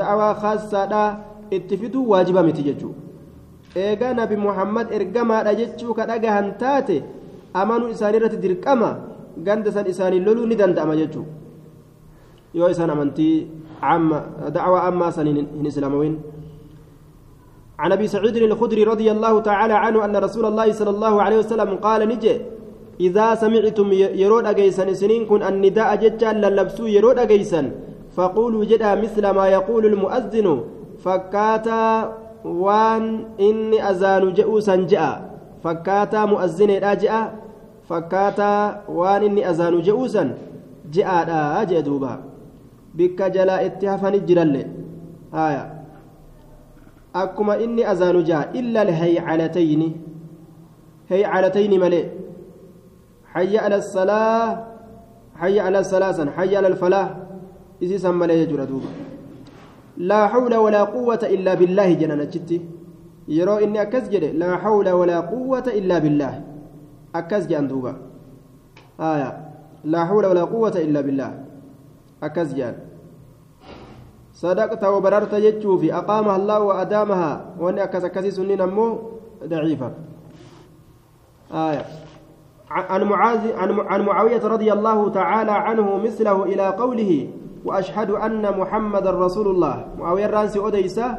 A: da'awaa khaasaadhaa itti fiduu waajiba miti jechuudha eega nabi muhammad ergamaadha jechuu ka dhagahan taate amanuu isaaniirratti dirqama. ganda san isaanii loluu ni danda'ama jechuudha yoo isaan amantii dacwaa ammaa san hin islaamawin عن ابي سعيد الخدري رضي الله تعالى عنه ان رسول الله صلى الله عليه وسلم قال نجي اذا سمعتم يرود اجيسن سنين كن النداء ججا للبسو يرود اجيسن فقولوا جدا مثل ما يقول المؤذن فكاتا وان اني اذان جئوسا جاء فكاتا مؤذن fakkaataa waan inni azaanu je'uusan je'aadha jee duuba bikka jalaa itti hafani jiralle haya akkuma inni azaanu ja'a illa alhaycalatayni haycalatayni malee hayya ala salaasan hayya ala alfalaah isiisan malee jechuudha duuba laa hawla walaa quwwata illaa billaahi jedhan achitti yeroo inni akkas jedhe laa hawla walaa quwwata illaa billaahi akkas jedhan duuba aya laa hawla walaa quwwata illaa billaah akkas jedhan sadaqta wabararta jechuu fi aqaamaha allah wa adaamaha wanni akkas akkasii sunniin ammoo daciifa aya عن معاذ عن معاوية رضي الله تعالى عنه مثله إلى قوله وأشهد أن محمد رسول الله. معاوية رانسي أديسة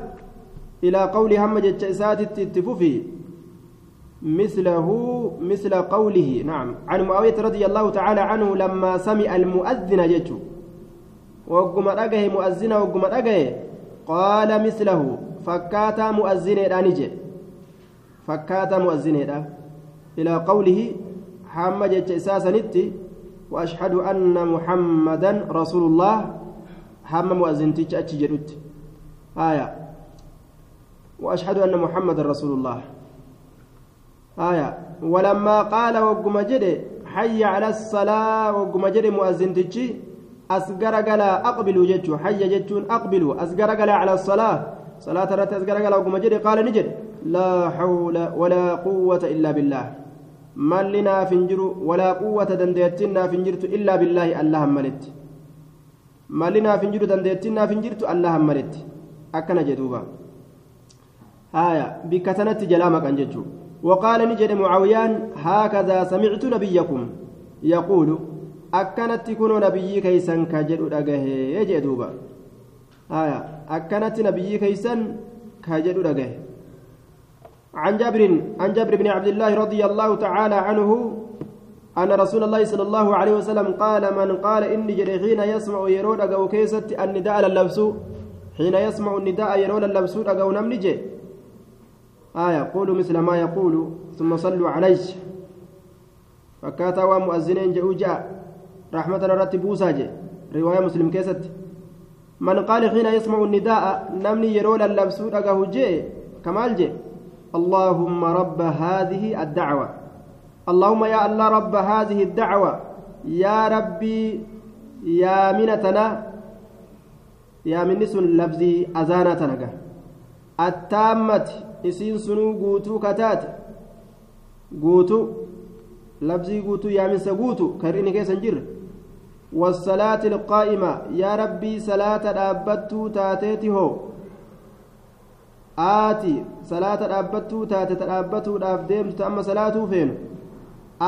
A: إلى قول هم جتشيسات التفوفي مثله مثل قوله. نعم. عن معاوية رضي الله تعالى عنه لما سمع المؤذن جتشو وقم أجه مؤذن وقم أجه mislahu fakkaataa mu'azzineedha ni jedhe fakkaataa mu'azzineedha ilaa qawlihi hamma jecha isaa sanitti وأشهد أن محمدا رسول الله. هم مؤذن تيج أتش آية. وأشهد أن محمدا رسول الله. آية. ولما قال وقم حي على الصلاة وقم جدي مؤذن تيجي أسقر قلا أقبلوا جتشو حي جتشون أقبلوا. أسقر قلا على الصلاة. صلاة رت أسقر قلا وقم قال نجد. لا حول ولا قوة إلا بالله. ملنا فنجر ولا قوة دنديتنا فنجرت إلا بالله الله ملت ملنا فنجر دنديتنا فنجرت الله ملت أكن جدوبا آية بكتنت جلامك أنججو وقال نجد معاويان هكذا سمعت نبيكم يقول أكنت كن نبي كيسا كجد أجه يجدوبا آية أكنت نبي كيسا كجد أجه عن جابر عن جابر بن عبد الله رضي الله تعالى عنه أن رسول الله صلى الله عليه وسلم قال من قال إني جري حين يسمع يرون أو كيست النداء للبس حين يسمع النداء يرون اللبس أو نمنجي آية قولوا مثل ما يقول ثم صلوا عليه. فكاتا ومؤذنين جاءوا جاء رحمة رتب بوساجي رواية مسلم كيست. من قال حين يسمع النداء نمني يرون اللبس أو جي؟ كمال جي. اللهم رب هذه الدعوة. اللهم يا الله رب هذه الدعوة. يا ربي يا منتنا يا منس لفظي أزانتنا التامة إسين سنو قوتو كتات. قوتو لفظي قوتو يا منس قوتو كريني كيسا جر. والصلاة القائمة يا ربي صلاة أبتو تاتيتي هو. Aati salaata dhaabbattuu taate ta dhaabbatuudhaaf deemtu amma salaatuu feenu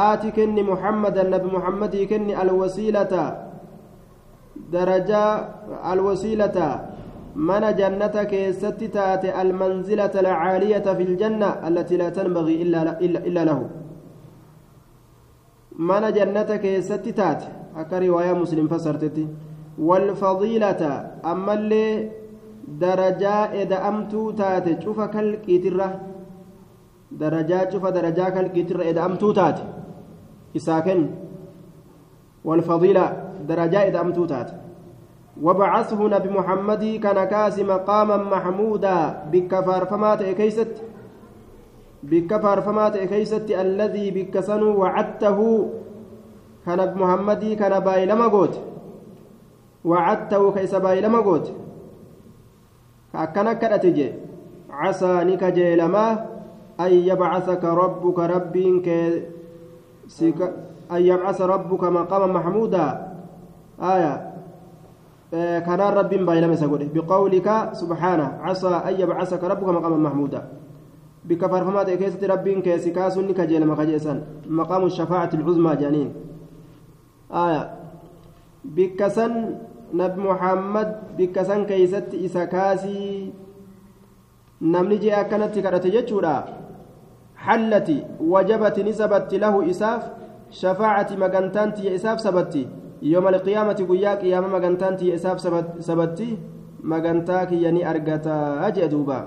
A: aati kenni muhammadan nabi muhammadii kenni alwasiilata darajaa alwasiilata mana jannata keessatti taate almanzilata alcaaliyata fi ljanna allatii laa tanbagii illaa lahu mana jannata keessatti taate akka riwaayaa muslim fassartetti walfadiilata ammallee darajaa eda'amtuu taate cufa kalqiitirra. Darajaa cufa darajaa kalqiitirra eda'amtuu taate. Isaa kennu. والفضيلة درجاء دأمتو تات وبعثه نبي محمد كان كاس مقاما محمودا بكفار فمات كيست بكفار فمات كيست الذي بكسن وعدته كان محمد كان بايلما قوت وعدته كيس بايلما قوت akkana kadhate jee casaa ni kajeelamaa an yabcasaka rabbuka rabbiin kee an yabcasa rabbuka maqama maxmuudaa aya kanaan rabbiin baay'ilama isa godhe biqawlika subxaana casaa an yabcasaka rabbuka maqama maxmuudaa bikka faarfamaa ta'e keessatti rabbiin kee si kaasuun ni kajeelama kajeesan maqaamu shafaacati ilcuzmaa jedhaniin aya bikka san namni jee akkanatti kadhate jechuudha xallati wajabati ni sabatti lahu isaaf shafaacati magantaan tiyya isaaf sabatti yooma alqiyaamati guyyaa qiyaama magantaan tiyya isaaf sabatti magantaa kiyya ni argataa jee duuba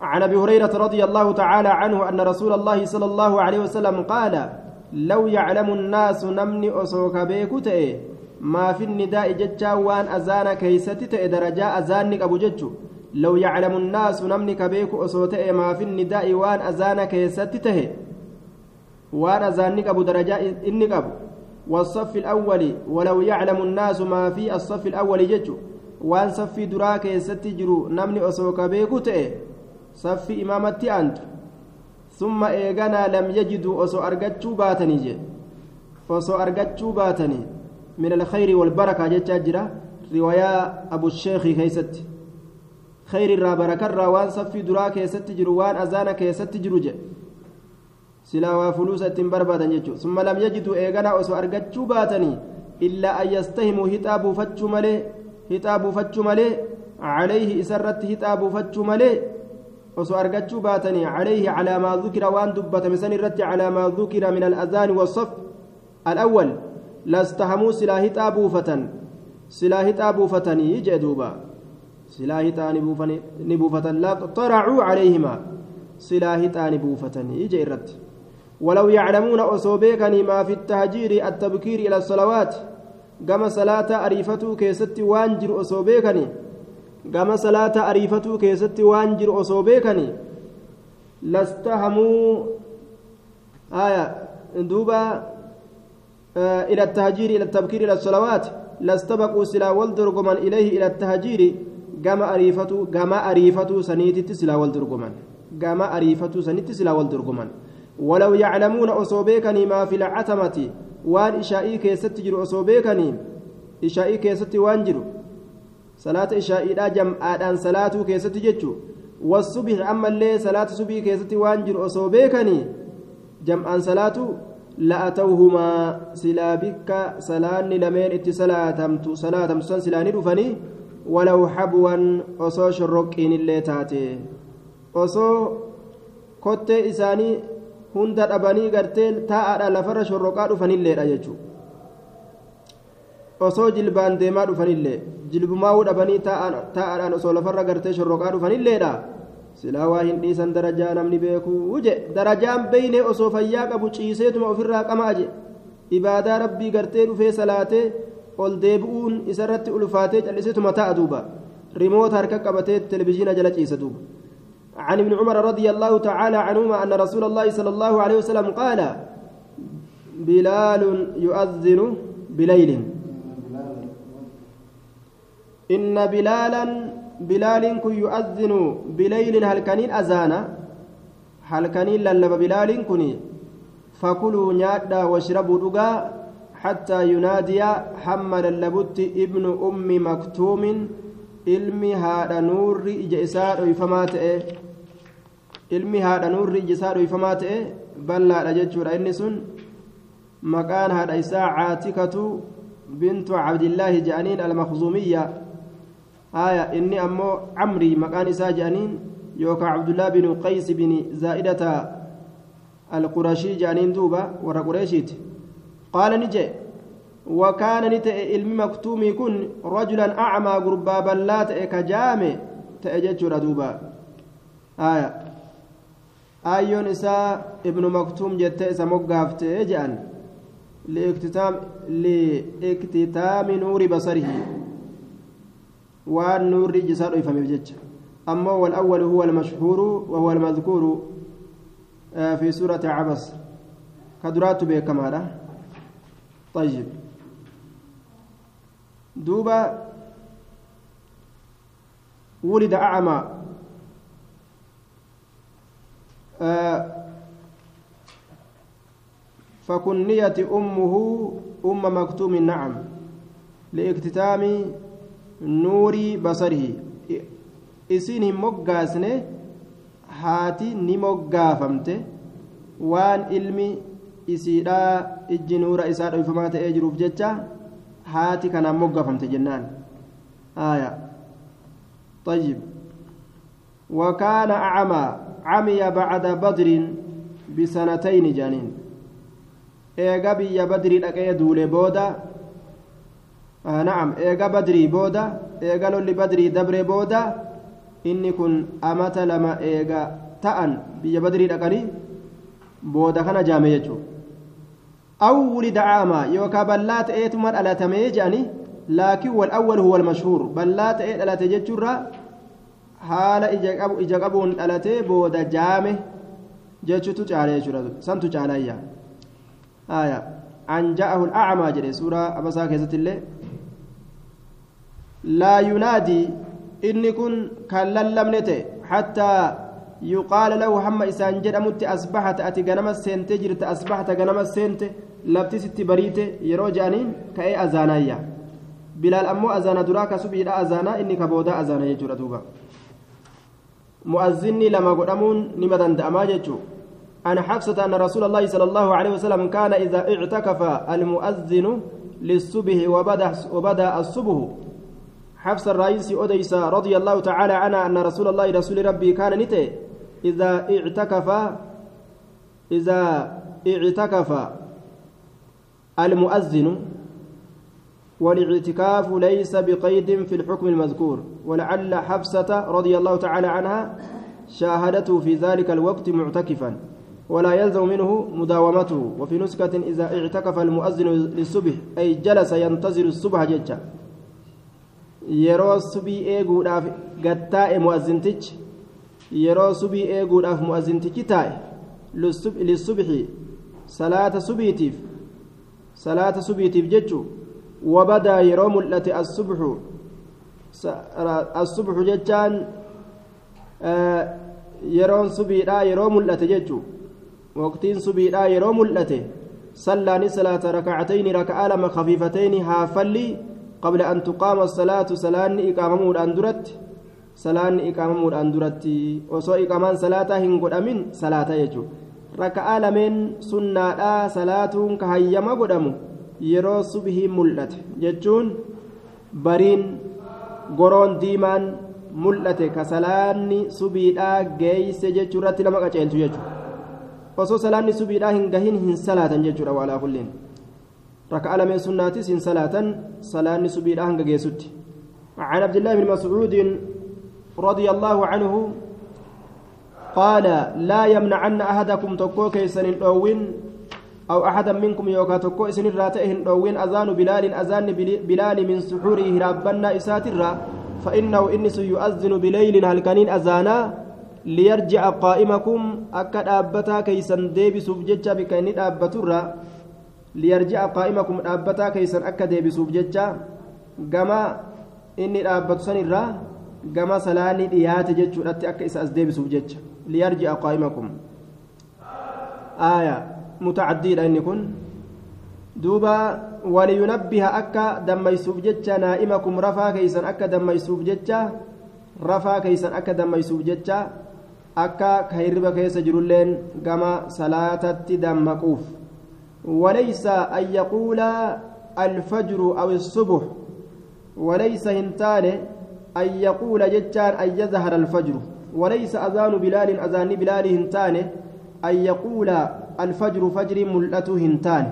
A: عن ابي هريره رضي الله تعالى عنه ان رسول الله صلى الله عليه وسلم قال لو يعلم الناس نمني اسوك بيكوتئ ما في النداء جتشا وان أزانا كيستي تأي درجاء أزانك أبو جتشو لو يعلم الناس نمني كبيك أصوتئ ما في النداء وان أزانا كيستي تهي وان أزانك أبو درجاء إنك أبو والصف الأول ولو يعلم الناس ما في الصف الأول جتشو وان صف دراك يستي جرو نمني أصوك بيكو تأي صف إمامتي أنت ثم إيغانا لم يجدوا أصو أرقتشو باتني جي فصو أرقتشو باتني من الخير والبركة جتا جرا. رواية أبو الشيخ كيست. خير الرا بركة الرا. وان صفي درا كيست جرو. وان أزانا كيست جرو جي سلا وفلوس بربادا جتشو. ثم لم يجدوا إيغانا أسو أرقتشو باتني. إلا أن يستهموا هتابوا فتشو ملي. هتابوا فتشو ملي. عليه إسرت هتابوا فتشو ملي. osoo argachuu baatanii calayhi calaa maa dukira waan dubbatame san irratti calaa maa dukira min al'azaani wassaf alawwal lastahamuu silaa hixaa buufatan silaa hixaa buufatanii jee duuba silaahi ta'ani ni buufatan laxaracuu calayhimaa silaahi ta'ani buufatanii ija irratti ولو يعلمون أصوبيكني ما في التهجير التبكير إلى الصلوات كما صلاة أريفتو كيست وانجر أصوبيكني كما صلاة أريفتو كيست وانجر أصوبيكني لاستهموا آية دوبا آه إلى التهجير إلى التبكير إلى الصلوات. لاستبقوا سلا والدرقمان إليه إلى التهجير. كما أريفتو كما أريفتو سنيتي سلا والدرقمان كما أريفتو سنيتي سلا والدرقمان ولو يعلمون أصوبيكني ما في العتمة وان إشائي كيست جرو أصوبيكني إشائي كيست وان جرو. صلاة إشائي لا جمعان صلاة كيست جتشو والصبح أما اللي صلاة صبح كيست وان جرو أصوبيكني جمعان صلاة لأتوهما سلابك سلاني لمن إتي سلاتمت سلاتمت سلاني دفني ولو حبوا أصو شرقين اللي تاتي أصو كتة إساني hunda dhabanii gartee taa'aadha lafarra shorroqaa dhufanilleedha jechuudha osoo jilbaan deemaa dhufanillee jilbumaa'uu dhabanii taa'aadhaan osoo lafarra gartee shorroqaa dhufanilleedha silaa waa hin dhiisan darajaa namni beekuu je darajaan beeynee osoo fayyaa qabu ciiseetuma ofirraa qamaa je ibaadaa rabbii gartee dhufee salaatee ol deebi'uun isarratti ulfaatee calliseetuma taa'a duuba harka qabatee televizhiina jala ciisa duuba. عن ابن عمر رضي الله تعالى عنهما أن رسول الله صلى الله عليه وسلم قال بلال يؤذن بليل إن بلالا بلال كن يؤذن بليل هل كنين أذانا هل كنين للب بلال كني فكلوا نادا واشربوا دقا حتى ينادي حمل اللبت ابن أم مكتوم ilmi haadha nuurri ija isaa dhoyfamaa ta'e ilmi haadha nuurri ija isaa dhoyfamaa ta'e bal'aadha jechuudha inni sun maqaan haadha isaa caatikatu bintu cabdillaahi je'aniin almakzumiyya inni ammoo camrii maqaan isaa je'aniin yookaan cabdullaa binu qaysi bin zaa'idata alqurashii je'aniin duuba warra qureeshiiti qaala ni jee وكان نتئ علم مكتومي كن رجلا أعمى قربا بلا تئ كجامع تأججر دوبا آية آيون إساء ابن مكتوم جت إسا مقافت جأن لاكتتام لاكتتام نور بصره والنور جسار يفهم بجج أما والأول هو المشهور وهو المذكور في سورة عبس كدرات بكمالة طيب دوبا ولد أعمى فكنيت أمه أم مكتوم نعم لاكتتام نور بصره isiin hin moggaasne haati ni moggaafamte waan ilmi isiidhaa ijji nuura isaa dhoyfamaa ta'ee jiruuf jecha haati kanaan moggaafamte jennaan آية طيب وكان أعمى عمي بعد بدر بسنتين جانين إيجا بيا بدري لكي دولي بودا Ah, na'am eega badrii booda eega lolli badrii dabre booda inni kun amata lama eega ta'an biyya badrii dhaqanii booda kana jaame jechuudha. Awwuli da'aama yookaan bal'aa ta'eetuma dhalatamee jedhanii laakiin wal awwal huwa mashhuur bal'aa ta'ee dhalate jechuurraa haala ija qabuun dhalatee booda jaame jechuutu caalee jechuudha. Santu caalayyaa an ja'ahu al'aamaa jedhe suuraa abasaa keessatti illee. Lallabne ta'e hattaa yuqaala lahu hamma isaan jedhamutti asbaxata ati ganama seentee jirta asbaxata ganama seente lafti sitti bariite yeroo je'aniin ka'ee azaanayya bilaal ammoo azaana duraa ka subiidha azaanaa inni ka boodaa azaana jechuudha duuba مؤذني لما قدمون نما دندأما جتشو عن حفصة أن رسول الله صلى الله عليه وسلم كان إذا اعتكف المؤذن للصبح وبدا وبدا الصبح حفص الرئيس أديس رضي الله تعالى عنها أن رسول الله رسول ربي كان نتي إذا اعتكف إذا اعتكف المؤذن والاعتكاف ليس بقيد في الحكم المذكور ولعل حفصة رضي الله تعالى عنها شاهدته في ذلك الوقت معتكفا ولا يلزم منه مداومته وفي نسكة إذا اعتكف المؤذن للصبح أي جلس ينتظر الصبح ججا yeroo subii eeguudhaaf gattaa'e mu'azzintichi yeroo subii eeguudhaaf mu'azzintichi taa'e lissubxi salaata subiitiif salaata subiitiif jechuu wabadaa yeroo mul'ate assubxu assubxu jechaan yeroon subiidhaa yeroo mul'ate jechuu waqtiin subiidhaa yeroo mul'ate sallaani salaata rakacatayni raka'aa lama khafiifatayni haafalli قبل أن تقام الصلاة صلاة إقامة أندرت صلاة إقامة أندرت وصو إقامان صلاة هنقول أمين صلاة يجو ركعة لمن سنة صلاة كهيما قدامو yeroo subhii mul'ate jechuun bariin goroon diimaan mul'ate ka salaanni subiidhaa geeyse jechuu irratti nama qaceelchu jechuudha osoo salaanni subiidhaa hin gahin hin salaatan jechuudha waalaa kulliin ركع لم سناتي سن صلاة صلاة سبيل أهنج جيسوتي عن عبد الله بن مسعود رضي الله عنه قال لا يمنعن أحدكم تكو كيسن الأوين أو أحدا منكم يوكا تكو إسن الراتئه الأوين أذان بلال أذان بلال من سحوره ربنا إساترا فإنه إنس يؤذن بليل هل كانين أذانا ليرجع قائمكم أكد أبتا كيسن ديبي سبجتشا بكيني أبترا liyarji'a qaa'imakum dhaabbataa keeysan akka deebisuuf jecha gama inni dhaabbatu san irraa gama salaanii dhiyaate jechuudhatti akka isa as deebisuuf jecha liyarji'a qaa'imakum aaya mutacaddiidha inni kun duuba waliyunabbiha akka dammaysuuf jecha naa'imakum rafaa keeysan akka dammaysuuf jecha rafaa keeysan akka dammaysuuf jecha akka ka hirriba keessa jirulleen gama salaatatti dammaquuf وليس أن يقول الفجر أو الصبح. وليس هنتان أن يقول جتان أن يظهر الفجر. وليس أذان بلال أذان بلال هنتان أن يقول الفجر فجر ملأته هنتان.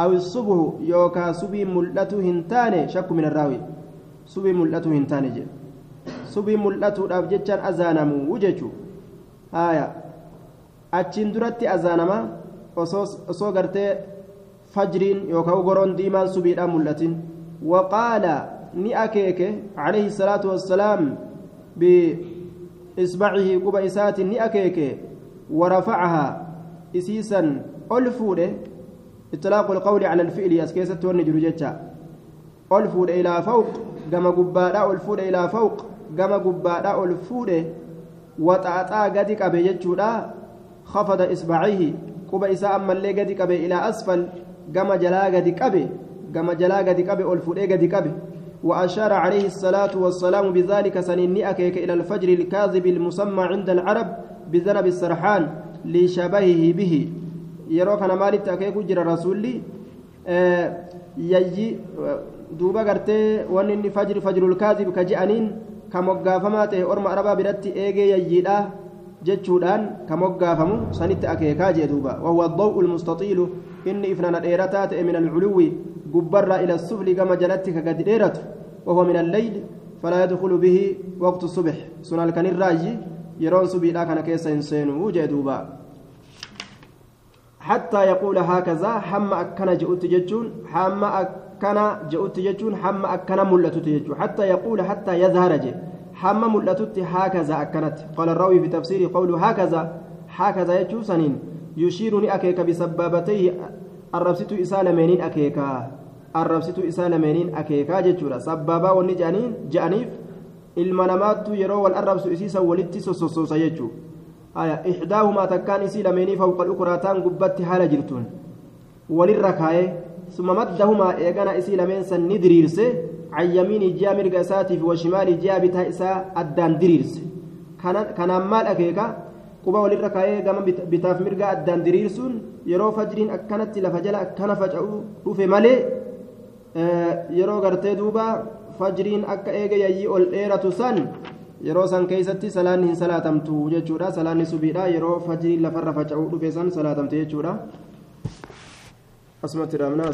A: أو الصبح يوكا سبي ملأته هنتان. شك من الراوي. سبي ملأته هنتان جي. سبي ملأته أفجتان أذانمو وججو. آية. أتشين درتي أذانما osoo gartee fajriin yookaan goroon diimaan subiidhaan mul'atin waqaala ni akeeke alayhi salaatu wassalaam biisbacihi quba isaatiin ni akeeke warafacahaa isiisan ol fuudhe itlaaqu lqawli cala alfi'li as keessatti wanni jiru jecha ol fuudhe ilaa fawq gama gubbaadhaa ol fuudhe ilaa fawq gama gubbaadhaa ol quba isaa ammallee gadi qabe ilaa asfal gama jalaa gadi qabe gama jalaa gadi qabe ol fuudhee gadi qabe. وأشار عليه الصلاة والسلام بذلك سنين أكيك إلى الفجر الكاذب المسمى عند العرب بذنب السرحان لشبهه به يروك أنا مالي تأكيك جرى رسولي آه يجي دوبا قرتي وأن فجر فجر الكاذب كجأنين كمقافما تهي أرم أربا برتي إيجي يجيدا jechuudhaan ka moggaafamu sanitti akeekaa jee duuba wahuwa adaw'u lmustaxiilu inni ifnana dheerataa ta'e min alculuwi gubbarraa ila sufli gama jalatti ka gadi dheeratu wahuwa min alleyl falaa yadkulu bihi waqtu subix sun halkanirraayyi yeroon subiidhaa kana keessa hin seenuu jee duuba حتى يقول هكذا حم أكنا جئت جتون حم أكنا جئت جتون حم أكنا ملت جتون حتى يقول حتى يظهر جي حم ملتت هكذا أكنت قال الراوي في تفسير قوله هكذا هكذا يجو سنين يشيرني أكيك بسبابتيه الربسة إسالمينين أكيكا الربسة إسالمينين أكيكا جتشورا سبابا وني جانين جانيف المنامات يرو والأربس إسيسا ولدت سوسوسا يجو آية إحداهما تكان إسيلميني فوق الأخرى تان قبت حال جرتون وللركاية ثم مدهما إيقانا إسيلمين سن ندريرسي عن يمين جاء مرقى إساتي وشمال جاء بتا إساء أدان دريرس كان مال أكيكا quba walirra kaayee gama bitaaf mirgaa addaan diriirsuun yeroo fajriin akkanatti lafa jala akkana faca'uu dhufe malee yeroo gartee duuba fajriin akka eega yayyii ol dheeratu san yeroo san keeysatti salaanni hin salaatamtu jechuudha salaanni subiidha yeroo fajriin lafarra faca'uu dhufe san salaatamte jechuudha asumatti dhaabnaa